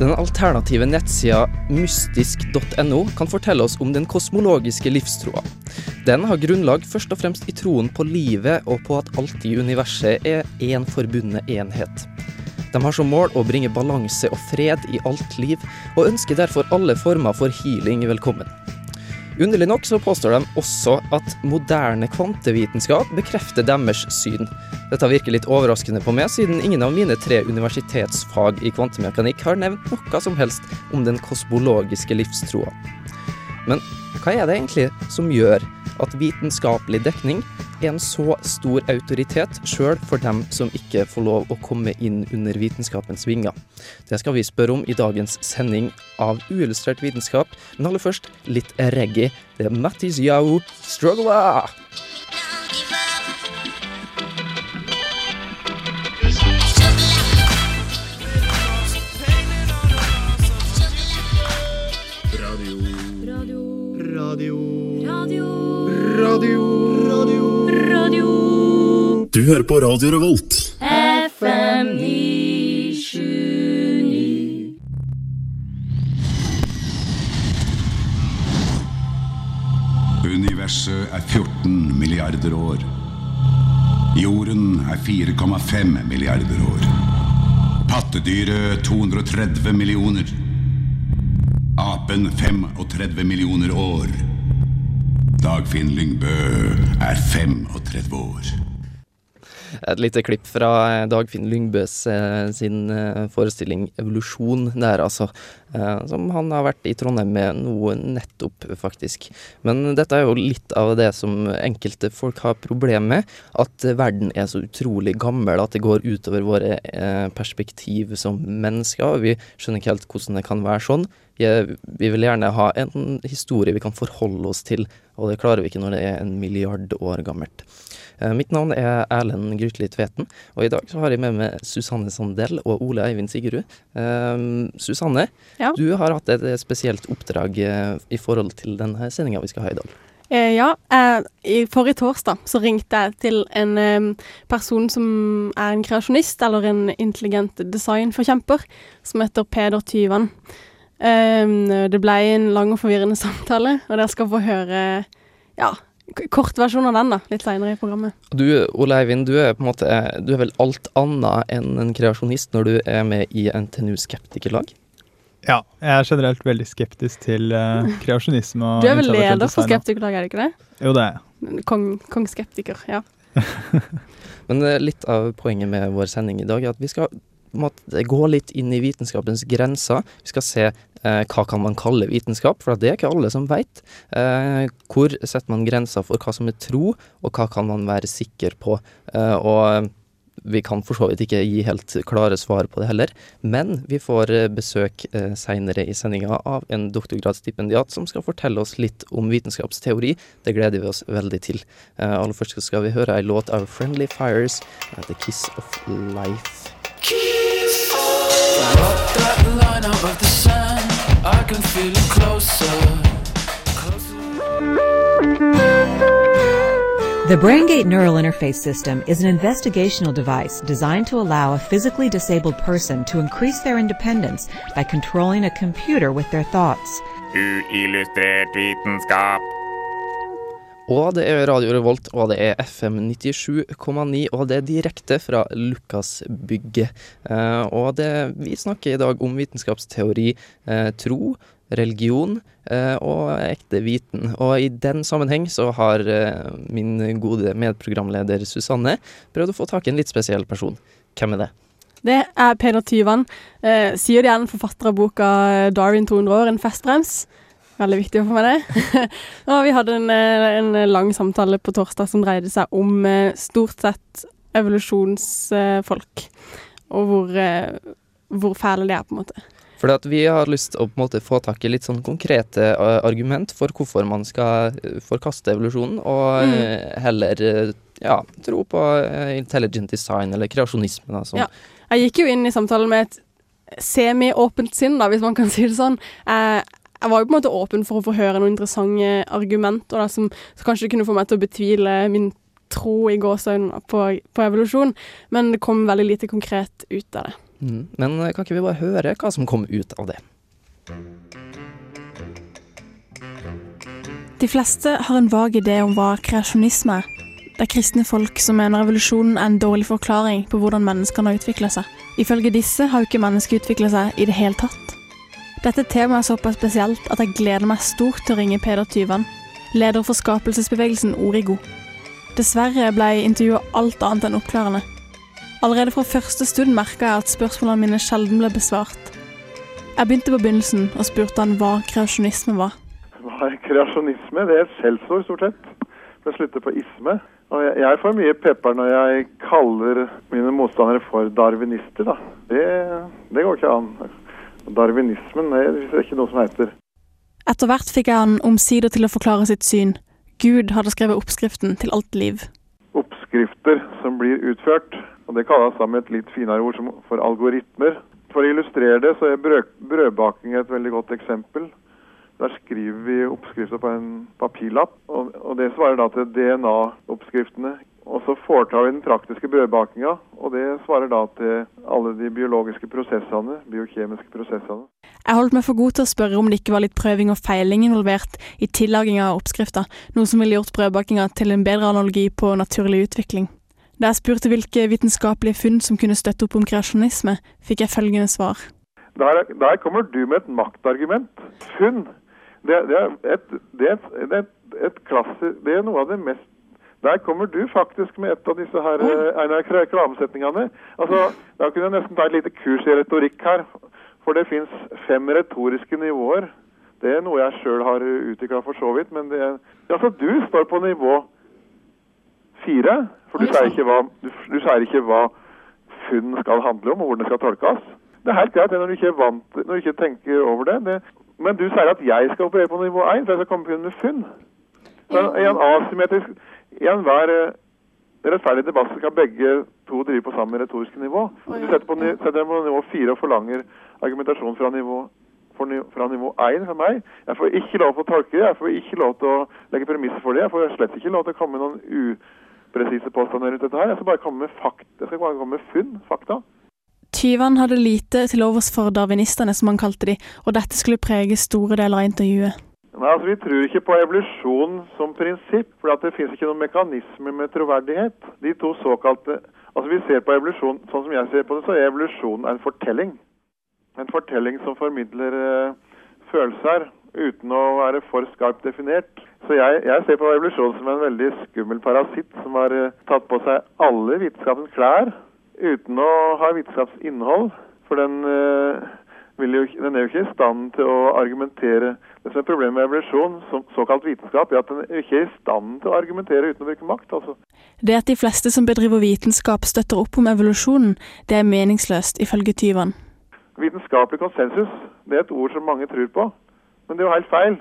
Den alternative nettsida mystisk.no kan fortelle oss om den kosmologiske livstroa. Den har grunnlag først og fremst i troen på livet og på at alt i universet er én forbundet enhet. De har som mål å bringe balanse og fred i alt liv, og ønsker derfor alle former for healing velkommen. Underlig nok så påstår de også at moderne kvantevitenskap bekrefter deres syn. Dette virker litt overraskende på meg, siden ingen av mine tre universitetsfag i kvantemekanikk har nevnt noe som helst om den kosmologiske livstroa. Men hva er det egentlig som gjør at vitenskapelig dekning er en så stor autoritet sjøl for dem som ikke får lov å komme inn under vitenskapens vinger? Det skal vi spørre om i dagens sending av Uillustrert vitenskap, men aller først litt reggae. Det er Mattis Yao, 'Struggler'. Du hører på Radio Revolt. FM 979 Universet er 14 milliarder år. Jorden er 4,5 milliarder år. Pattedyret 230 millioner. Apen 35 millioner år. Dagfinn Lyngbø er 35 år. Et lite klipp fra eh, Dagfinn Lyngbøs eh, sin eh, forestilling 'Evolusjon' der, altså. Som han har vært i Trondheim med nå nettopp, faktisk. Men dette er jo litt av det som enkelte folk har problemer med. At verden er så utrolig gammel at det går utover våre perspektiv som mennesker. Vi skjønner ikke helt hvordan det kan være sånn. Vi vil gjerne ha en historie vi kan forholde oss til, og det klarer vi ikke når det er en milliard år gammelt. Eh, Mitt navn er Erlend Grytli Tveten, og i dag så har jeg med meg Susanne Sandell og Ole Eivind Sigerud. Um, Susanne, Ja. du har hatt et spesielt oppdrag eh, i forhold til denne sendinga vi skal ha i dag. Eh, ja, eh, i forrige torsdag så ringte jeg til en eh, person som er en kreasjonist, eller en intelligent designforkjemper, som heter Peder Tyvan. Eh, det ble en lang og forvirrende samtale, og dere skal få høre ja, k- kortversjon av den da, litt senere i programmet. Du, Ole Eivind, du er på en måte Du er vel alt annet enn en kreasjonist når du er med i NTNU Skeptikerlag? Ja, jeg er generelt veldig skeptisk til uh, kreasjonisme. og Du er vel leder for skeptikerlag. Skeptikerlaget, er det ikke det? Jo, det er jeg. Kong, kong skeptiker, ja. Men eh, litt av poenget med vår sending i dag er at vi skal måtte gå litt inn i vitenskapens grenser. Vi skal se eh, hva kan man kalle vitenskap, for det er ikke alle som veit. Eh, hvor setter man grenser for hva som er tro, og hva kan man være sikker på. Eh, og vi kan for så vidt ikke gi helt klare svar på det heller, men vi får besøk seinere i sendinga av en doktorgradsstipendiat som skal fortelle oss litt om vitenskapsteori. Det gleder vi oss veldig til. Aller først skal vi høre ei låt av Friendly Fires, 'The Kiss of Life'. The BrainGate Neural Interface System is an investigational device designed to allow a physically disabled person to increase their independence by controlling a computer with their thoughts. Uillustrert vitenskap. Og det er Radio Revolt, og det er FM 97,9, og det er direkte fra Lukasbygget. Eh, og det, vi snakker i dag om vitenskapsteori, eh, tro, religion eh, og ekte viten. Og i den sammenheng så har eh, min gode medprogramleder Susanne prøvd å få tak i en litt spesiell person. Hvem er det? Det er Peder Tyvan. Eh, sier det er en forfatter av boka eh, 'Darwin 200 år', en festbrems. Veldig viktig å få med det. og vi hadde en, eh, en lang samtale på torsdag som dreide seg om eh, stort sett evolusjonsfolk, og hvor, eh, hvor fæle de er, på en måte. Fordi at vi har lyst til å på en måte få tak i litt sånn konkrete argument for hvorfor man skal forkaste evolusjonen, og Mm. heller ja, tro på intelligent design eller kreasjonisme. Da, Ja. Jeg gikk jo inn i samtalen med et semi-åpent sinn, da, hvis man kan si det sånn. Jeg, jeg var jo på en måte åpen for å få høre noen interessante argumenter da, som, som kanskje kunne få meg til å betvile min tro i gåseøynene på, på evolusjon, men det kom veldig lite konkret ut av det. Mm. Men uh, kan ikke vi bare høre hva som kom ut av det? De fleste har en vag idé om hva kreasjonisme er. Det er kristne folk som mener evolusjonen er en dårlig forklaring på hvordan menneskene har utvikla seg. Ifølge disse har jo ikke mennesket utvikla seg i det hele tatt. Dette temaet er såpass spesielt at jeg gleder meg stort til å ringe Peder Tyvan, leder for skapelsesbevegelsen Origo. Dessverre ble intervjuet alt annet enn oppklarende. Allerede fra første stund merka jeg at spørsmålene mine sjelden ble besvart. Jeg begynte på begynnelsen og spurte han hva kreasjonisme var. Hva er kreasjonisme? Det er et skjellsord, stort sett. Det slutter på isme. Og jeg, jeg får mye pepper når jeg kaller mine motstandere for darwinister, da. Det, det går ikke an. Darwinismen det er ikke noe som heter. Etter hvert fikk han omsider til å forklare sitt syn. Gud hadde skrevet oppskriften til alt liv. Oppskrifter som blir utført, og det kalles da med et litt finere ord som for algoritmer. For å illustrere det, så er brød, brødbaking et veldig godt eksempel. Der skriver vi oppskrifter på en papirlapp, og, og det svarer da til DNA-oppskriftene. Og så foretar vi den praktiske brødbakinga, og det svarer da til alle de biologiske prosessene, biokjemiske prosessene. Jeg holdt meg for god til å spørre om det ikke var litt prøving og feiling involvert i tillaginga av oppskrifta, noe som ville gjort brødbakinga til en bedre analogi på naturlig utvikling. Da jeg spurte hvilke vitenskapelige funn som kunne støtte opp om kreasjonisme, fikk jeg følgende svar. Der, der kommer du med et maktargument. Funn. Det, det, er et, det, er et, det, er et, klasse, det er noe av det mest Der kommer du faktisk med et av disse her, eh, reklamesetningene. Altså, Da kunne jeg nesten ta et lite kurs i retorikk her. For det fins fem retoriske nivåer. Det er noe jeg sjøl har utvikla for så vidt. Men det er, altså, du står på nivå fire. For du sier ikke hva, du, du sier ikke hva funn skal handle om, og hvordan det skal tolkes. Det er helt greit når du ikke, vant, når du ikke tenker over det. det. Men du sier at jeg skal operere på nivå én, for jeg skal komme på med funn. Så I en asymmetrisk I enhver eh, rettferdig debatt skal begge to drive på samme retoriske nivå. Du setter, på, setter på nivå 4 og forlanger argumentasjon fra nivå fra nivå 1 for meg. Jeg får ikke lov til å tolke det, jeg får ikke lov til å legge premisser for det. Jeg får slett ikke lov til å komme med noen upresise påstander rundt dette her. Jeg skal bare komme med fakta. jeg skal bare komme med funn, fakta. Tyvene hadde lite til overs for darwinistene, som han kalte de, og dette skulle prege store deler av intervjuet. Nei, altså Vi tror ikke på evolusjon som prinsipp, for det finnes ikke noen mekanismer med troverdighet. De to såkalte Altså Vi ser på evolusjon sånn som jeg ser på det, så er evolusjon en fortelling. En fortelling som formidler uh, følelser uten å være for skarpt definert. Så jeg, jeg ser på evolusjon som en veldig skummel parasitt som har uh, tatt på seg alle vitenskapens klær uten å ha vitenskapsinnhold. For den, vil jo, den er jo ikke i stand til å argumentere. Det som er problemet med evolusjon, som såkalt vitenskap, er at den er ikke i stand til å argumentere uten å bruke makt. altså. Det at de fleste som bedriver vitenskap støtter opp om evolusjonen, det er meningsløst, ifølge Tyvan. Vitenskapelig konsensus det er et ord som mange tror på, men det er jo helt feil.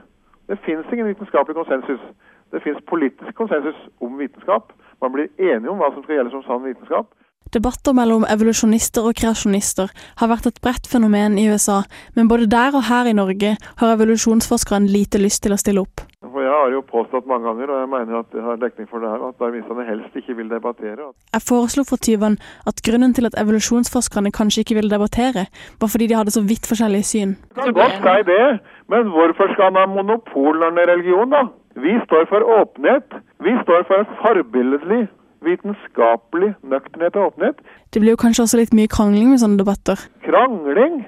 Det fins ingen vitenskapelig konsensus. Det fins politisk konsensus om vitenskap. Man blir enige om hva som skal gjelde som sann vitenskap. Debatter mellom evolusjonister og kreasjonister har vært et bredt fenomen i USA, men både der og her i Norge har evolusjonsforskeren lite lyst til å stille opp. For Jeg har jo påstått mange ganger, og jeg mener at jeg har dekning for det her, at darwinistene helst ikke vil debattere. Jeg foreslo for Tyvan at grunnen til at evolusjonsforskerne kanskje ikke ville debattere, var fordi de hadde så vidt forskjellige syn. Det kan godt si det, men hvorfor skal han ha monopol når det er religion, da? Vi står for åpenhet. Vi står for en forbilledlig, vitenskapelig nøkternhet og åpenhet. Det blir jo kanskje også litt mye krangling med sånne debatter. Krangling?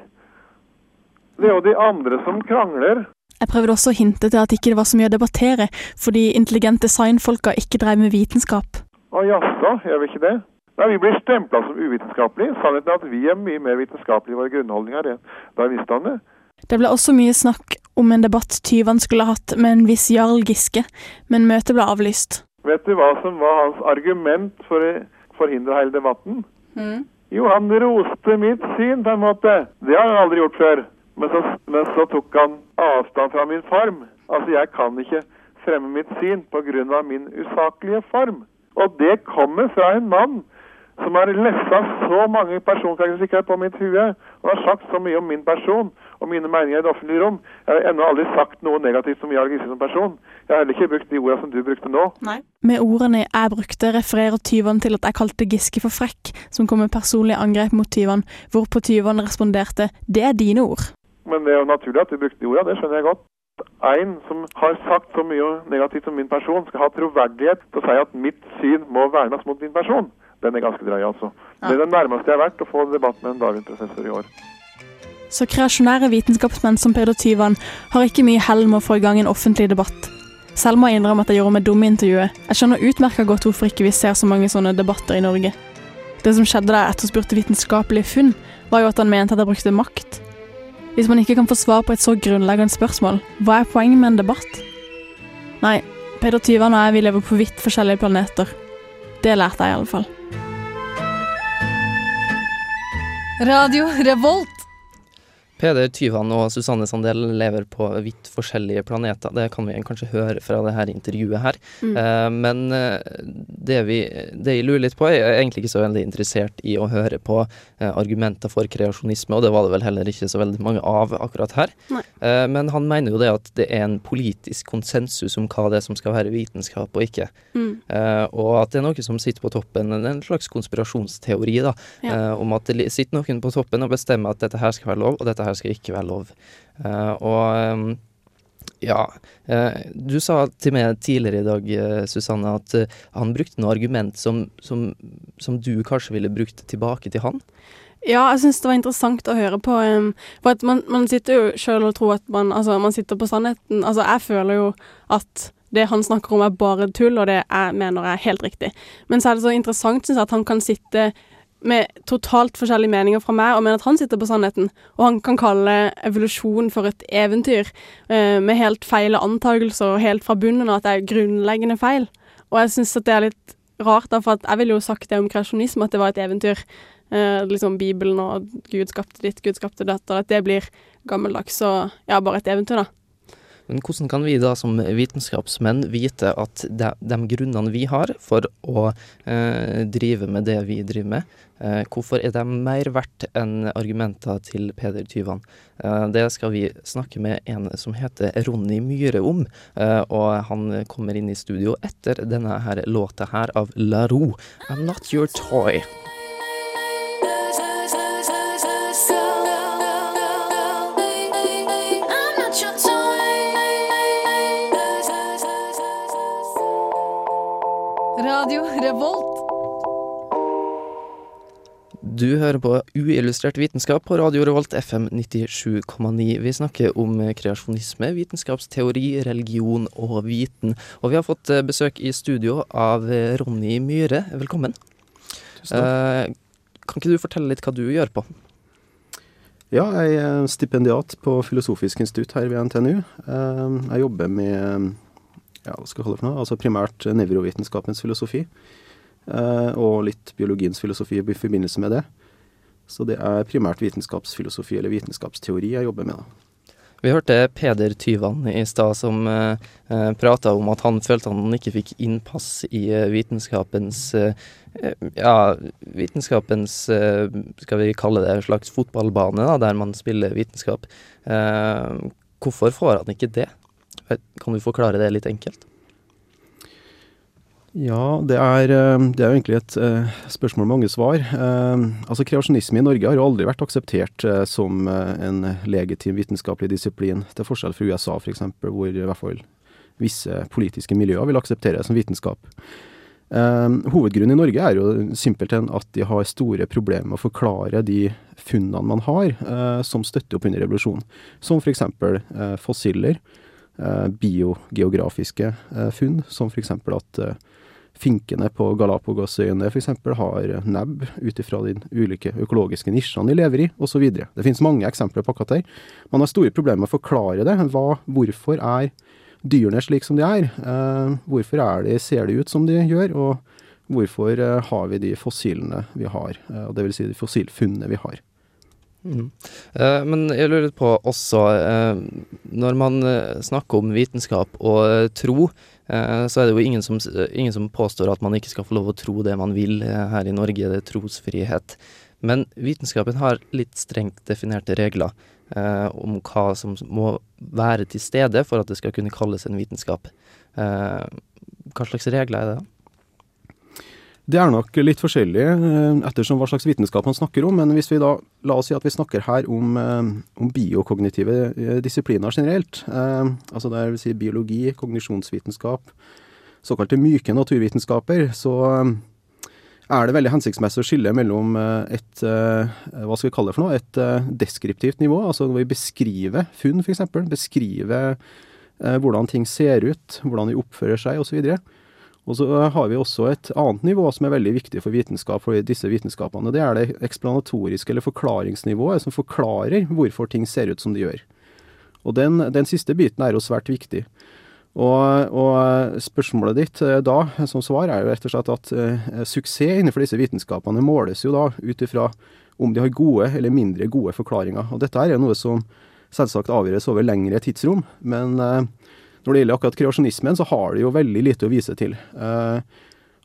Det er jo de andre som krangler. Jeg prøvde også å hinte til at ikke det var så mye å debattere, fordi intelligente designfolka ikke drev med vitenskap. Å jaså, gjør vi ikke det? Nei, Vi blir stempla som uvitenskapelige. Sannheten er at vi er mye mer vitenskapelige i våre grunnholdninger enn darwinistene. Det ble også mye snakk om en debatt tyvene skulle ha hatt med en viss Jarl Giske, men møtet ble avlyst. Vet du hva som var hans argument for, å forhindre hele debatten? Mm. Jo, han roste mitt syn, på en måte. Det har han aldri gjort før. Men så, men så tok han avstand fra min form. Altså, jeg kan ikke fremme mitt syn pga. min usaklige form. Og det kommer fra en mann som har lessa så mange personkarakteristikker på mitt hue og har sagt så mye om min person og mine meninger i det offentlige rom. Jeg har ennå aldri sagt noe negativt om Jarl Giske som person. Jeg har heller ikke brukt de ordene som du brukte nå. Med ordene jeg brukte, refererer Tyvan til at jeg kalte Giske for frekk, som kom med personlig angrep mot Tyvan, hvorpå Tyvan responderte 'det er dine ord'. Men det er jo naturlig at du brukte de ordene, det skjønner jeg godt. En som har sagt så mye negativt om min person, skal ha troverdighet til å si at mitt syn må vernes mot min person. Den er ganske drøy, altså. Det er det nærmeste jeg har vært å få debatt med en Darwin-professor i år. Så kreasjonære vitenskapsmenn som Peder Tyvan har ikke mye hell med å få i gang en offentlig debatt. Selv må jeg innrømme at jeg gjorde meg dum i intervjuet. Jeg skjønner utmerka godt hvorfor ikke vi ser så mange sånne debatter i Norge. Det som skjedde da jeg etterspurte vitenskapelige funn, var jo at han mente at jeg brukte makt. Hvis man ikke kan få svar på et så grunnleggende spørsmål, hva er poenget med en debatt? Nei, Peder Tyvan og jeg vi lever på vidt forskjellige planeter. Det lærte jeg i alle fall. Radio Revolt. Peder Tyvan og Susanne Sandel lever på vidt forskjellige planeter. Det kan vi kanskje høre fra det her intervjuet her. Mm. Uh, men eh, det, vi, det jeg lurer litt på, jeg er egentlig ikke så veldig interessert i å høre på uh, argumenter for kreasjonisme, og det var det vel heller ikke så veldig mange av akkurat her. Eh, men han mener jo det at det er en politisk konsensus om hva det er som skal være vitenskap og ikke. Mm. Og at det er noe som sitter på toppen, en- slags konspirasjonsteori, da. Ja. om at det sitter noen på toppen og bestemmer at dette her skal være lov, og dette her skal ikke være lov. Eh, og ehm, ja, eh, du sa til meg tidligere i dag, eh, Susanne, at han brukte noe argument som, som, som du kanskje ville brukt tilbake til han. Ja, jeg syns det var interessant å høre på. Um, for at man, man sitter jo sjøl og tror at man Altså, man sitter på sannheten. Altså, jeg føler jo at det han snakker om er bare tull, og det jeg mener er helt riktig. Men så er det så interessant, syns jeg, at han kan sitte med totalt forskjellige meninger fra meg, og mener at han sitter på sannheten. Og han kan kalle evolusjon for et eventyr, eh, med helt feile antakelser og helt fra bunnen av at det er grunnleggende feil. Og jeg syns at det er litt rart, da, for jeg ville jo sagt det om kreasjonisme, at det var et eventyr. Eh, liksom Bibelen og Gud skapte ditt, Gud skapte dette, at det blir gammeldags og ja, bare et eventyr, da. Men hvordan kan vi da som vitenskapsmenn vite at de, de grunnene vi har for å eh, drive med det vi driver med, eh, hvorfor er de mer verdt enn argumenter til Peder Tyvan? Eh, det skal vi snakke med en som heter Ronny Myhre om, eh, og han kommer inn i studio etter denne her låta her av La Roux, I'm Not Your Toy. Radio Revolt. Du hører på uillustrert vitenskap på Radio Revolt FM 97,9. Vi snakker om kreasjonisme, vitenskapsteori, religion og viten. Og vi har fått eh, besøk i studio av eh, Ronny Myhre. Velkommen. Eh, kan ikke du fortelle litt hva du gjør på? Ja, jeg er stipendiat på Filosofisk institutt her ved NTNU. Eh, Jeg jobber med ja, hva skal jeg kalle for noe? Altså primært nevrovitenskapens filosofi. eh, Og litt biologiens filosofi i forbindelse med det. Så det er primært vitenskapsfilosofi eller vitenskapsteori jeg jobber med. da. Vi hørte Peder Tyvan i stad som uh, prata om at han følte han ikke fikk innpass i eh, vitenskapens eh, eh, Ja, vitenskapens eh, Skal vi kalle det en slags fotballbane, da, der man spiller vitenskap. Eh, hvorfor får han ikke det? Kan du forklare det litt enkelt? Ja, det er, eh, det er jo egentlig et eh, spørsmål med mange svar. Eh, altså Kreasjonisme i Norge har jo aldri vært akseptert eh, som eh, en legitim vitenskapelig disiplin, til forskjell fra USA f.eks., hvor i hvert fall visse politiske miljøer vil akseptere det som vitenskap. Eh, hovedgrunnen i Norge er jo simpelthen at de har store problemer med å forklare de funnene man har eh, som støtter opp under revolusjonen, som f.eks. Eh, fossiler, eh, biogeografiske eh, funn, som f.eks. at eh, finkene på Galapagosøyene f.eks. har nebb ut ifra de ulike økologiske nisjene de lever i, osv. Det finnes mange eksempler på akkurat det. Man har store problemer med å forklare det. Hva, hvorfor er dyrene slik som de er? Eh, hvorfor er de, ser de ut som de gjør? Og Hvorfor eh, har vi de fossilene vi har, eh, vil si de fossilfunnene vi har. Mm. Eh, men jeg lurer på også, eh, når man eh, snakker om vitenskap og tro, så er det jo ingen som, ingen som påstår at man ikke skal få lov å tro det man vil her i Norge, det er trosfrihet. Men vitenskapen har litt strengt definerte regler om hva som må være til stede for at det skal kunne kalles en vitenskap. Hva slags regler er det? da? Det er nok litt forskjellig eh, ettersom hva slags vitenskap man snakker om, men hvis vi da, la oss si at vi snakker her om, eh, om biokognitive eh, disipliner generelt, altså det vil si biologi, kognisjonsvitenskap, såkalte myke naturvitenskaper, så er det veldig hensiktsmessig å skille mellom et, hva skal vi kalle det for noe, et deskriptivt nivå, altså hvor vi beskriver funn eksempel, beskriver hvordan ting ser ut, hvordan de oppfører seg og så. Og så har vi også et annet nivå som er veldig viktig for vitenskap, for disse vitenskapene. Det er det eksplanatoriske eller forklaringsnivået, som forklarer hvorfor ting ser ut som de gjør. Og den, den siste biten er jo svært viktig. Og, og spørsmålet ditt eh, da, som svar, er jo rett og slett at uh, suksess innenfor disse vitenskapene måles jo da ut ifra om de har gode eller mindre gode forklaringer. Og dette er jo noe som selvsagt avgjøres over lengre tidsrom, men eh, når det gjelder akkurat kreasjonismen, så har det jo veldig lite å vise til. Eh,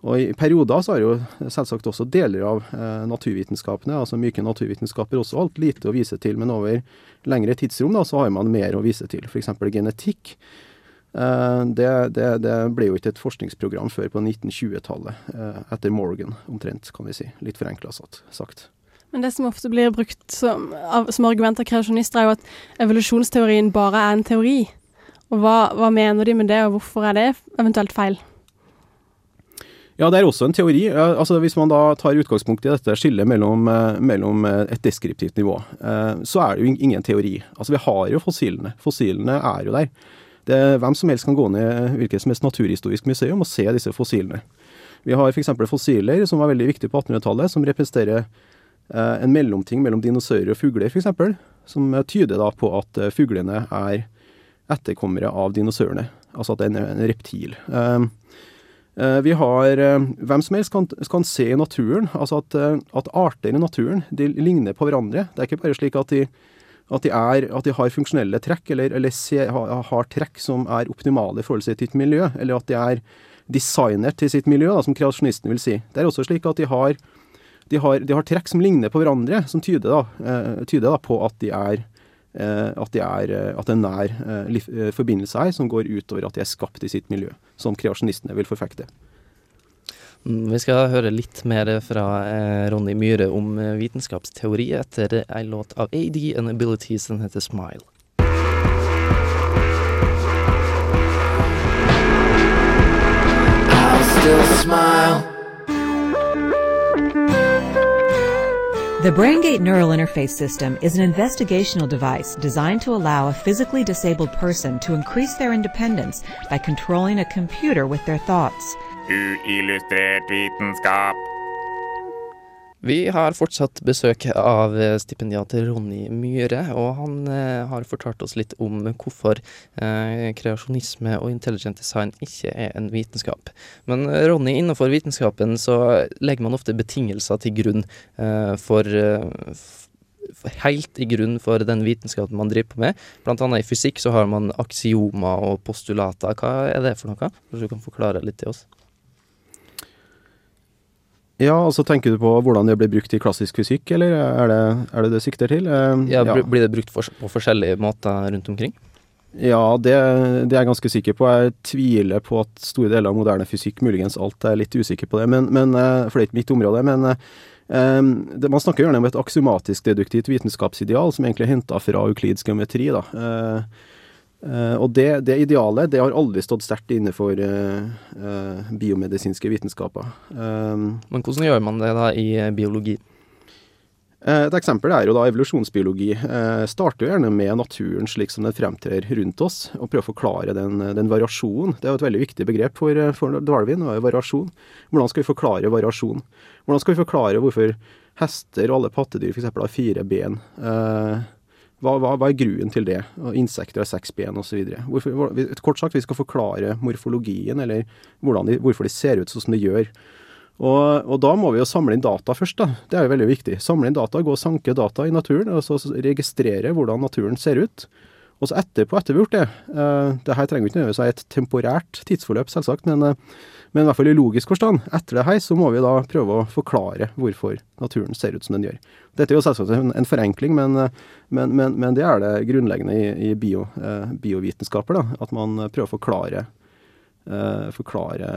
og i perioder så har jo selvsagt også deler av eh, naturvitenskapene, altså myke naturvitenskaper, også alt lite å vise til, men over lengre tidsrom da, så har man mer å vise til. F.eks. genetikk. Eh, det, det, det ble jo ikke et forskningsprogram før på 1920-tallet, eh, etter Morgan omtrent, kan vi si. Litt forenkla sagt. Men det som ofte blir brukt som, som argument av kreasjonister, er jo at evolusjonsteorien bare er en teori. Og hva, hva mener de med det, og hvorfor er det eventuelt feil? Ja, det er også en teori. Altså, hvis man da tar utgangspunkt i dette skillet mellom, eh, mellom eh, et deskriptivt nivå, eh, så er det jo ingen teori. Altså, vi har jo fossilene. Fossilene er jo der. Det, hvem som helst kan gå ned hvilket som helst naturhistorisk museum og se disse fossilene. Vi har f.eks. fossiler som var veldig viktige på 1800-tallet, som representerer en mellomting mellom dinosaurer og fugler, f.eks., som tyder da på at fuglene er etterkommere av dinosaurene. Altså at det er en, reptil. Eh, Eh, Vi har eh, Hvem som helst kan, kan se i naturen altså at, eh, at arter i naturen de ligner på hverandre. Det er ikke bare slik at de, at de, er, at de har funksjonelle trekk, eller, eller se, har, trekk som er optimale i forhold til sitt miljø, eller at de er designet til sitt miljø, da, som kreasjonisten vil si. Det er også slik at de har, de har, trekk som ligner på hverandre, som tyder, da, tyder da på at de er at, de er, eh, at det er en nær eh, eh, forbindelse her som går utover at de er skapt i sitt miljø, som kreasjonistene vil forfekte. Mm, Vi skal høre litt mer fra eh, Ronny Myhre om eh, vitenskapsteori etter ei låt av AD and Abilities som heter Smile. I'll still smile. The BrainGate Neural Interface System is an investigational device designed to allow a physically disabled person to increase their independence by controlling a computer with their thoughts. Vi har fortsatt besøk av stipendiater Ronny Myhre, og han eh, har fortalt oss litt om hvorfor eh, kreasjonisme og intelligent design ikke er en vitenskap. Men eh, Ronny, innenfor vitenskapen så legger man ofte betingelser til grunn eh, for eh, f- f- Helt i grunn for den vitenskapen man driver på med. Blant annet i fysikk så har man aksiomer og postulater. Hva er det for noe? Kanskje du kan forklare litt til oss? Ja, altså tenker du på hvordan det blir brukt i klassisk fysikk, eller er det er det, det sikter til? Eh, Ja, br- Blir det brukt for, på forskjellige måter rundt omkring? Ja, det, det er jeg ganske sikker på. Jeg tviler på at store deler av moderne fysikk, muligens alt, er litt usikker på det, men, men, eh, for det er ikke mitt område. Men eh, det, man snakker gjerne om et aksomatisk deduktivt vitenskapsideal, som egentlig er henta fra Euklids geometri. da. Eh, og det, det idealet det har aldri stått sterkt innenfor eh, eh, biomedisinske vitenskaper. Eh, Men hvordan gjør man det da i eh, biologi? Eh, Et eksempel er jo da evolusjonsbiologi. Eh, starter jo gjerne med naturen slik som den fremtrer rundt oss, og prøver å forklare den, den variasjonen. Det er jo et veldig viktig begrep for, eh, for Darwin, og variasjon. Hvordan skal vi forklare variasjon? Hvordan skal vi forklare hvorfor hester og alle pattedyr f.eks. har fire ben? Eh, hva, hva, hva er gruen til det? Insekter har seks ben osv. Kort sagt, vi skal forklare morfologien, eller de, hvorfor de ser ut sånn de gjør. Og, og, da må vi jo samle inn data først, da. Det er jo veldig viktig. Samle inn data, gå og sanke data i naturen, og så registrere hvordan naturen ser ut. Og så etterpå, etter vi har gjort det uh, Det her trenger ikke nødvendigvis være et temporært tidsforløp, selvsagt, men, uh, men, i hvert fall i logisk forstand. Etter det her så må vi da prøve å forklare hvorfor naturen ser ut som den gjør. Dette er jo selvsagt en, en forenkling, men, men, men, det er det grunnleggende i, i bio, uh, biovitenskaper. da, At man prøver å forklare eh, forklare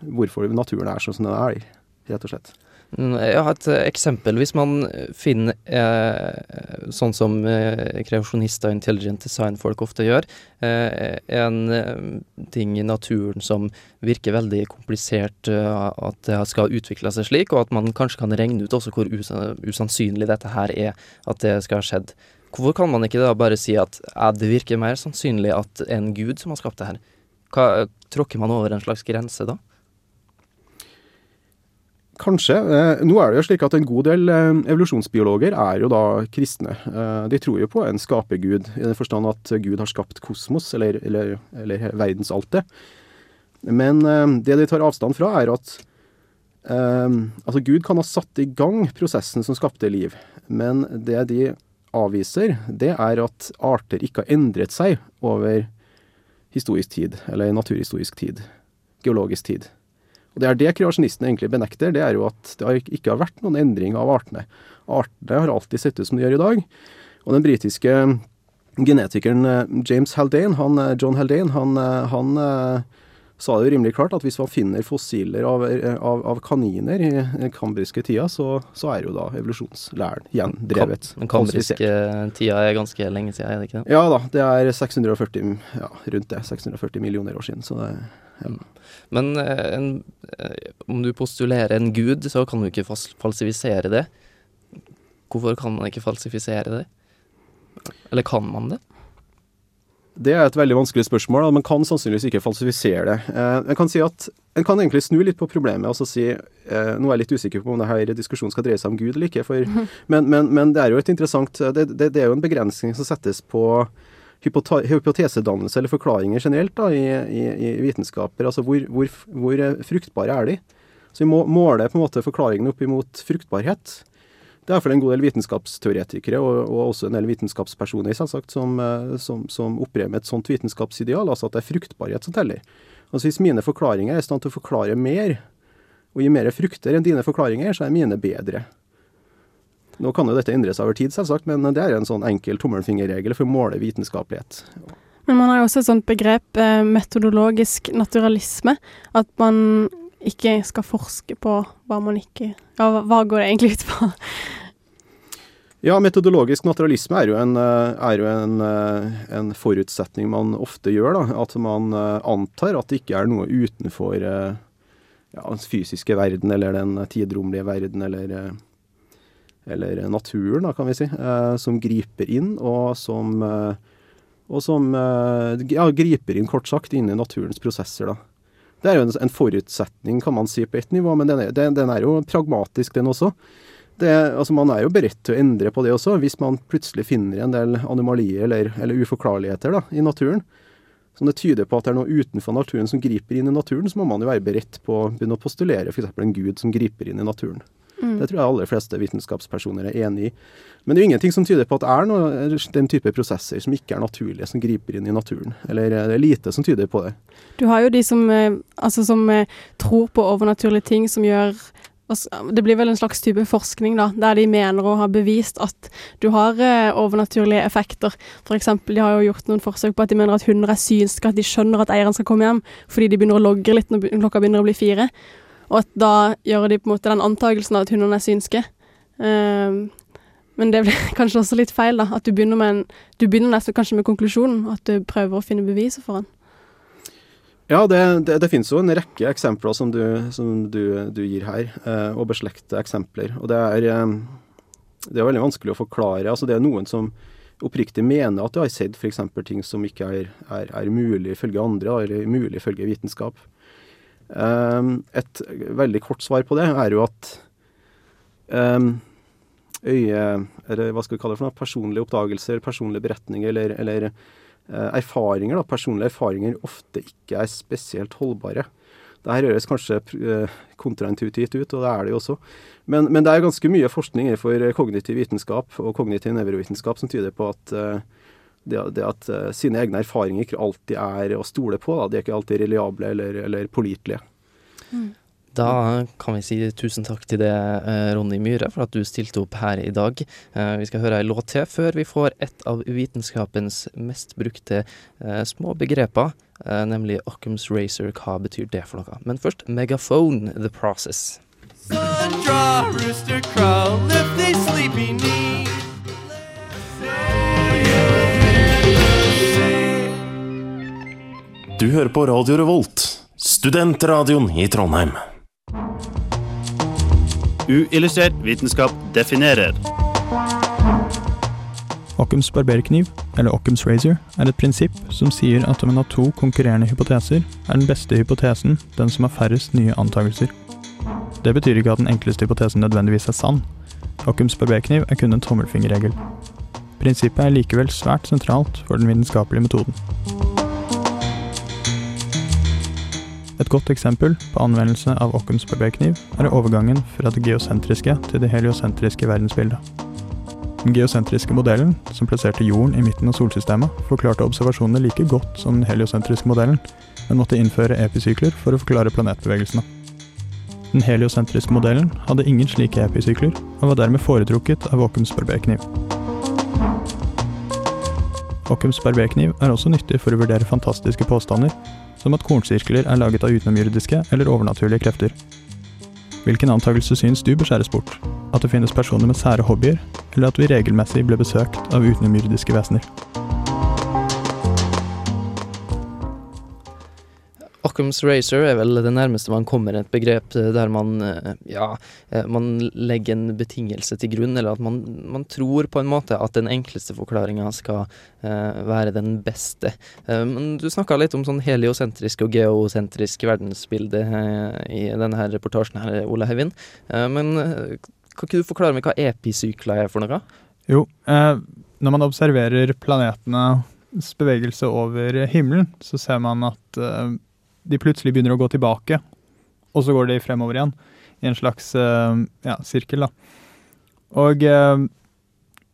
hvorfor naturen er sånn som den er, rett og slett. Har et eksempel. Hvis man finner eh, sånn som eh, kreasjonister og intelligent design-folk ofte gjør, eh, en eh, ting i naturen som virker veldig komplisert, eh, at det skal utvikle seg slik, og at man kanskje kan regne ut også hvor usannsynlig dette her er, at det skal ha skjedd. Hvorfor kan man ikke da bare si at det virker mer sannsynlig at en gud som har skapt det her? Hva, tråkker man over en slags grense da? Kanskje. Eh, nå er det jo slik at en god del eh, evolusjonsbiologer er jo da kristne. Eh, de tror jo på en skapergud, i den forstand at Gud har skapt kosmos, eller, eller, eller verdensaltet. Men det de tar avstand fra, er at altså Gud kan ha satt i gang prosessen som skapte liv, men det de avviser, det er at arter ikke har endret seg over historisk tid, eller naturhistorisk tid. Geologisk tid. Og Det er det kreasjonistene egentlig benekter, det er jo at det ikke har vært noen endring av artene. Artene har alltid sett ut som de gjør i dag. Og den britiske genetikeren eh, James Haldane, han, eh, John Haldane, han, eh, han sa det jo rimelig klart at hvis man finner fossiler av, av, av kaniner i den kambriske tida, så, så, er jo da evolusjonslæren igjen drevet. Den kambriske tida er ganske lenge siden, er det ikke det? Ja da, det er 640, ja, rundt det. 640 millioner år siden. så det. Men eh, en, eh, om du postulerer en gud, så kan du ikke falsifisere det. Hvorfor kan man ikke falsifisere det? Eller kan man det? Det er et veldig vanskelig spørsmål. men Man kan sannsynligvis ikke falsifisere det. Eh, jeg kan si at en kan egentlig snu litt på problemet. og altså si, eh, Nå er jeg litt usikker på om denne diskusjonen skal dreie seg om Gud eller ikke. For, men, men, men, det er jo et interessant det, det, det, er jo en begrensning som settes på hypotesedannelse eller forklaringer generelt da, i, i, i vitenskaper. Altså hvor, hvor, hvor, fruktbare er de? Så vi må måle på en måte forklaringene opp imot fruktbarhet. Det er iallfall en god del vitenskapsteoretikere og, og, også en del vitenskapspersoner selvsagt, som, eh, som, som opererer med et sånt vitenskapsideal, altså at det er fruktbarhet som teller. Altså Hvis mine forklaringer er i stand til å forklare mer, og gi mer frukter enn dine forklaringer, så er mine bedre. Nå kan jo dette endre seg over tid, selvsagt, men det er en sånn enkel tommelfingerregel for å måle vitenskapelighet. Men man har jo også et sånt begrep, eh, metodologisk naturalisme. At man ikke skal forske på hva man ikke Ja, hva går det egentlig ut på? Ja, metodologisk naturalisme er jo en, eh, er jo en, eh, en forutsetning man ofte gjør. Da. At man eh, antar at det ikke er noe utenfor ja, den fysiske verden eller den tidromlige verden eller, eller naturen, da, kan vi si, som griper inn, og som, og som ja, griper inn, kort sagt, inn i naturens prosesser. da. Det er jo en forutsetning, kan man si, på ett nivå, men den er, den, den er jo pragmatisk, den også. Det, altså Man er jo beredt til å endre på det også, hvis man plutselig finner en del anomalier eller, eller uforklarligheter da, i naturen. Som det tyder på at det er noe utenfor naturen som griper inn i naturen, så må man jo være beredt på å begynne å postulere f.eks. en gud som griper inn i naturen. Mm. Det tror jeg aller fleste vitenskapspersoner er enig i. Men det er jo ingenting som tyder på at det er noe, den type prosesser som ikke er naturlige, som griper inn i naturen. Eller det er lite som tyder på det. Du har jo de som, eh, altså, som eh, tror på overnaturlige ting, som gjør det blir vel en slags type forskning, da, der de mener å ha bevist at du har eh, overnaturlige effekter. Eksempel, de har jo gjort noen forsøk på at de mener at hunder er synske, at de skjønner at eieren skal komme hjem, fordi de begynner å logre litt når klokka begynner å bli fire. Og at da gjør de på en måte den antakelsen av at hundene er synske. Um, men det blir kanskje også litt feil, da. At du begynner, en, du begynner nesten kanskje med konklusjonen. At du prøver å finne beviset for den. Ja, det, det, det, finnes jo en rekke eksempler som du, som du, du gir her, eh, og beslekte eksempler. Og det er, eh, det er veldig vanskelig å forklare. Altså, det er noen som oppriktig mener at de har sett f.eks. ting som ikke er, er, er mulig ifølge andre, eller mulig ifølge vitenskap. Um, et veldig kort svar på det er jo at um, øye... Eller hva skal vi kalle det for noe? Personlige oppdagelser, personlige beretninger eller, eller uh, erfaringer, da, personlige erfaringer, ofte ikke er spesielt holdbare. Det her høres kanskje eh, kontraintuitivt ut, og det er det jo også. Men, men det er ganske mye forskning innenfor kognitiv vitenskap og kognitiv nevrovitenskap som tyder på at eh, det, det at uh, sine egne erfaringer ikke alltid er å stole på. Da. De er ikke alltid reliable eller, eller pålitelige. Mm. Da kan vi si tusen takk til det, eh, Ronny Myhre, for at du stilte opp her i dag. Eh, vi skal høre ei låt til før vi får et av vitenskapens mest brukte små begreper, nemlig Occam's Racer. Hva betyr det for noe? Men først Megaphone, The Process. Sun, draw, rooster, crow, lift they sleepy knees. Du hører på Radio Revolt, studentradioen i Trondheim. Uillustrert vitenskap definerer. Occums barberkniv, eller Occums razor, er et prinsipp som sier at om en har to konkurrerende hypoteser, er den beste hypotesen den som har færrest nye antakelser. Det betyr ikke at den enkleste hypotesen nødvendigvis er sann. Occums barberkniv er kun en tommelfingerregel. Prinsippet er likevel svært sentralt for den vitenskapelige metoden. Et godt eksempel på anvendelse av Occums barberkniv er overgangen fra det geosentriske til det heliosentriske verdensbildet. Den geosentriske modellen, som plasserte jorden i midten av solsystemet, forklarte observasjonene like godt som den heliosentriske modellen, men måtte innføre episykler for å forklare planetbevegelsene. Den heliosentriske modellen hadde ingen slike episykler, og var dermed foretrukket av Occums barberkniv. Occums barberkniv er også nyttig for å vurdere fantastiske påstander, som at kornsirkler er laget av utenomjordiske eller overnaturlige krefter. Hvilken antakelse syns du bør skjæres bort? At det finnes personer med sære hobbyer, eller at vi regelmessig ble besøkt av utenomjordiske vesener? Occam's Racer er vel det nærmeste man kommer et begrep der man, eh, ja, eh, man legger en betingelse til grunn, eller at man, man tror på en måte at den enkleste forklaringa skal uh, være den beste. Uh, men du snakka litt om sånn heliosentrisk og geosentrisk verdensbilde uh, i denne her reportasjen her, Ole Heivind. men kan ikke du forklare meg hva episykler er for noe? Jo, når man observerer planetenes bevegelse over himmelen, så ser man at de plutselig begynner å gå tilbake, og så går de fremover igjen. I en slags uh, ja, sirkel, da. Og uh,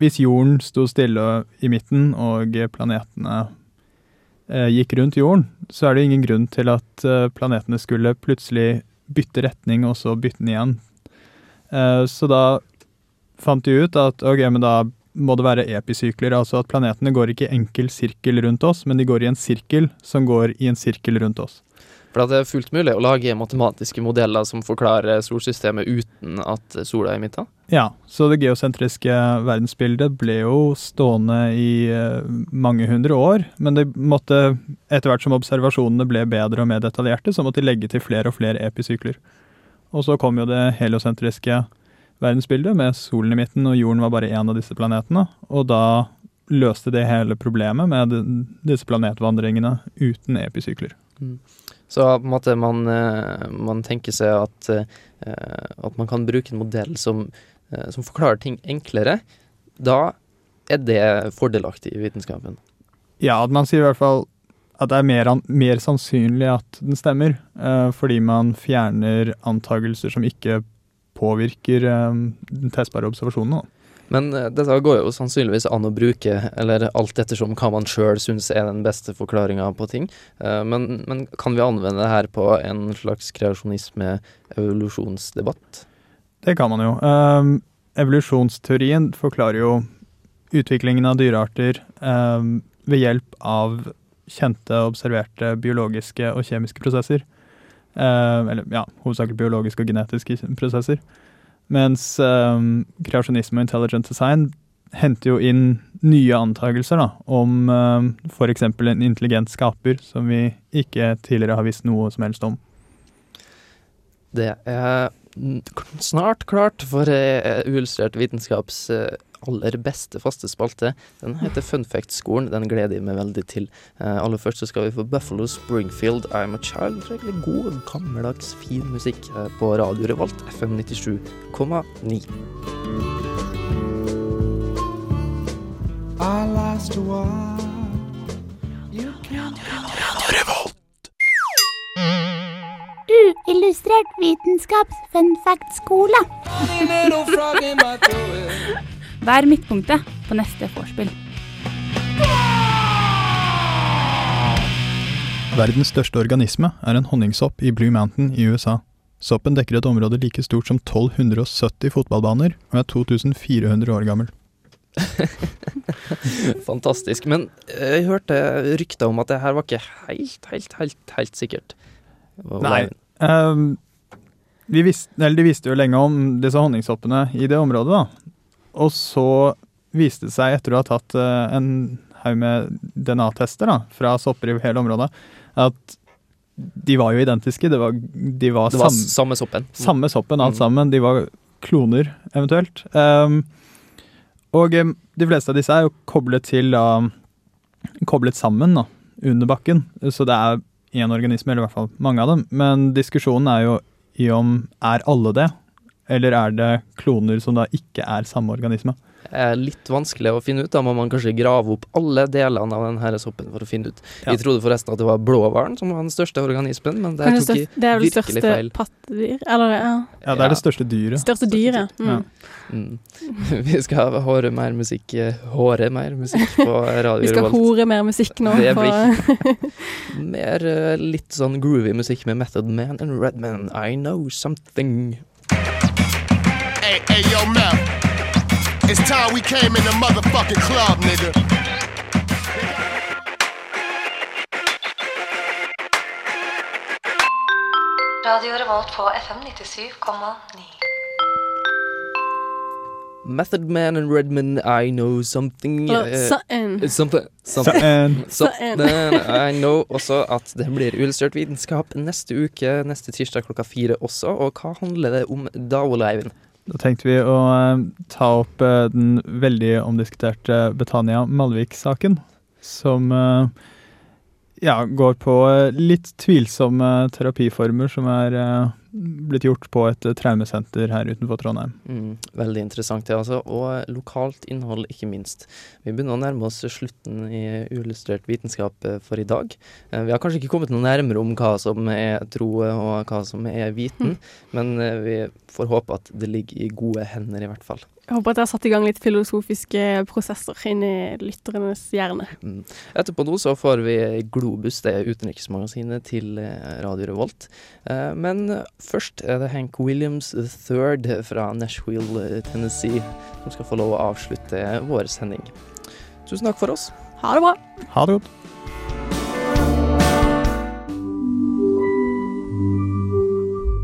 hvis jorden sto stille i midten, og planetene uh, gikk rundt jorden, så er det ingen grunn til at planetene skulle plutselig bytte retning, og så bytte den igjen. så da fant de ut at ok, men da må det være episykler, altså at planetene går ikke i enkel sirkel rundt oss, men de går i en sirkel som går i en sirkel rundt oss. For det er fullt mulig å lage matematiske modeller som forklarer solsystemet uten at sola er i midten? Ja, så det geosentriske verdensbildet ble jo stående i uh, mange hundre år. Men det måtte, etter hvert som observasjonene ble bedre og mer detaljerte, så måtte de legge til flere og flere episykler. Og så kom jo det heliosentriske verdensbildet med solen i midten, og jorden var bare én av disse planetene. Og da løste det hele problemet med disse planetvandringene uten episykler. Mm. Så på en måte man, eh, man tenker seg at, eh, at, man kan bruke en modell som, eh, som, forklarer ting enklere. Da er det fordelaktig i vitenskapen. Ja, at man sier i hvert fall at det er mer, mer sannsynlig at den stemmer, fordi man fjerner antagelser som ikke påvirker den testbare observasjonen. Men uh, dette går jo sannsynligvis an å bruke, eller alt ettersom hva man sjøl syns er den beste forklaringa på ting. Uh, men, men, kan vi anvende det her på en slags kreasjonisme-evolusjonsdebatt? Det kan man jo. Um, evolusjonsteorien forklarer jo utviklingen av dyrearter um, ved hjelp av kjente, observerte biologiske og kjemiske prosesser. Uh, eller ja, hovedsakelig biologiske og genetiske prosesser. Mens um, kreasjonisme og intelligent design henter jo inn nye antakelser da, om um, f.eks. en intelligent skaper, som vi ikke tidligere har visst noe som helst om. Det er snart klart for uh, uillustrert vitenskaps uh, aller beste faste spalte. Den heter Fun Fact-skolen. Den gleder jeg meg veldig til. Uh, aller først så skal vi få Buffalo Springfield, I'm a Child. Egentlig god, gammeldags, fin musikk uh, på Radio Revolt, FM 97,9. I last a while. Illustrert vitenskaps fun fact-skole. Vær midtpunktet på neste vorspiel. Verdens største organisme er en honningsopp i Blue Mountain i USA. Soppen dekker et område like stort som 1270 fotballbaner, og er 2400 år gammel. Fantastisk. Men eh, jeg hørte rykter om at det her var ikke helt, helt, helt, helt sikkert. Hva- Nei. Um, vi visste, eller de visste jo lenge om disse honningsoppene i det området, da. Og så viste det seg, etter å ha tatt eh, en haug med DNA-tester da, fra sopper i hele området, at de var jo identiske. Det var, de var, Det var sam- samme soppen. Samme soppen, alt Mm. sammen. De var kloner, eventuelt. Um, og um, de fleste av disse er jo koblet til da, Koblet sammen da, under bakken. Så det er én organisme, eller i hvert fall mange av dem. Men diskusjonen er jo i om er alle det, eller er det kloner som da ikke er samme organisme. er litt vanskelig å finne ut. Da må man kanskje grave opp alle delene av denne soppen for å finne ut. Ja. Jeg trodde forresten at det var blåhvalen som var den største organismen, men der Kanskje tok jeg feil. det er vel virkelig største feil. pattedyr? Eller ja. Ja, det er det største dyret. Største dyret. Ja. Mm. Mm. Vi skal høre mer musikk eh, Håre mer musikk på Radio Vi skal Revolt. hore mer musikk nå. Det blir mer eh, litt sånn groovy musikk med Method Man and Redman. I know something. Hey, hey, yo, Mel. It's time we came in the motherfucking club, nigga. Radio Revolt på FM 97,9. Method Man and Redman, I know something. Eh, something. Something. Something. Something. I know også at det blir Illustrert vitenskap neste uke, neste tirsdag klokka fire også. Og hva handler det om da, Ole Eivind? Da tenkte vi å eh, ta opp eh, den veldig omdiskuterte Betania Malvik-saken, som eh, ja, går på litt tvilsomme terapiformer som er blitt gjort på et eh, traumesenter her utenfor Trondheim. Mm, veldig interessant, det altså. Og lokalt innhold, ikke minst. Vi begynner å nærme oss slutten i uillustrert vitenskap eh, for i dag. Eh, Vi har kanskje ikke kommet noe nærmere om hva som er tro og hva som er viten, men eh, vi får håpe at det ligger i gode hender, i hvert fall. Jeg håper at jeg har satt i gang litt filosofiske prosesser inn i lytternes hjerne. Mm. Etterpå nå så får vi Globus, det er utenriksmagasinet til eh, Radio Revolt. Eh, Men først er det Hank Williams III fra Nashville, eh, Tennessee, som skal få lov å avslutte vår sending. Tusen takk for oss. Ha det bra. Ha det godt.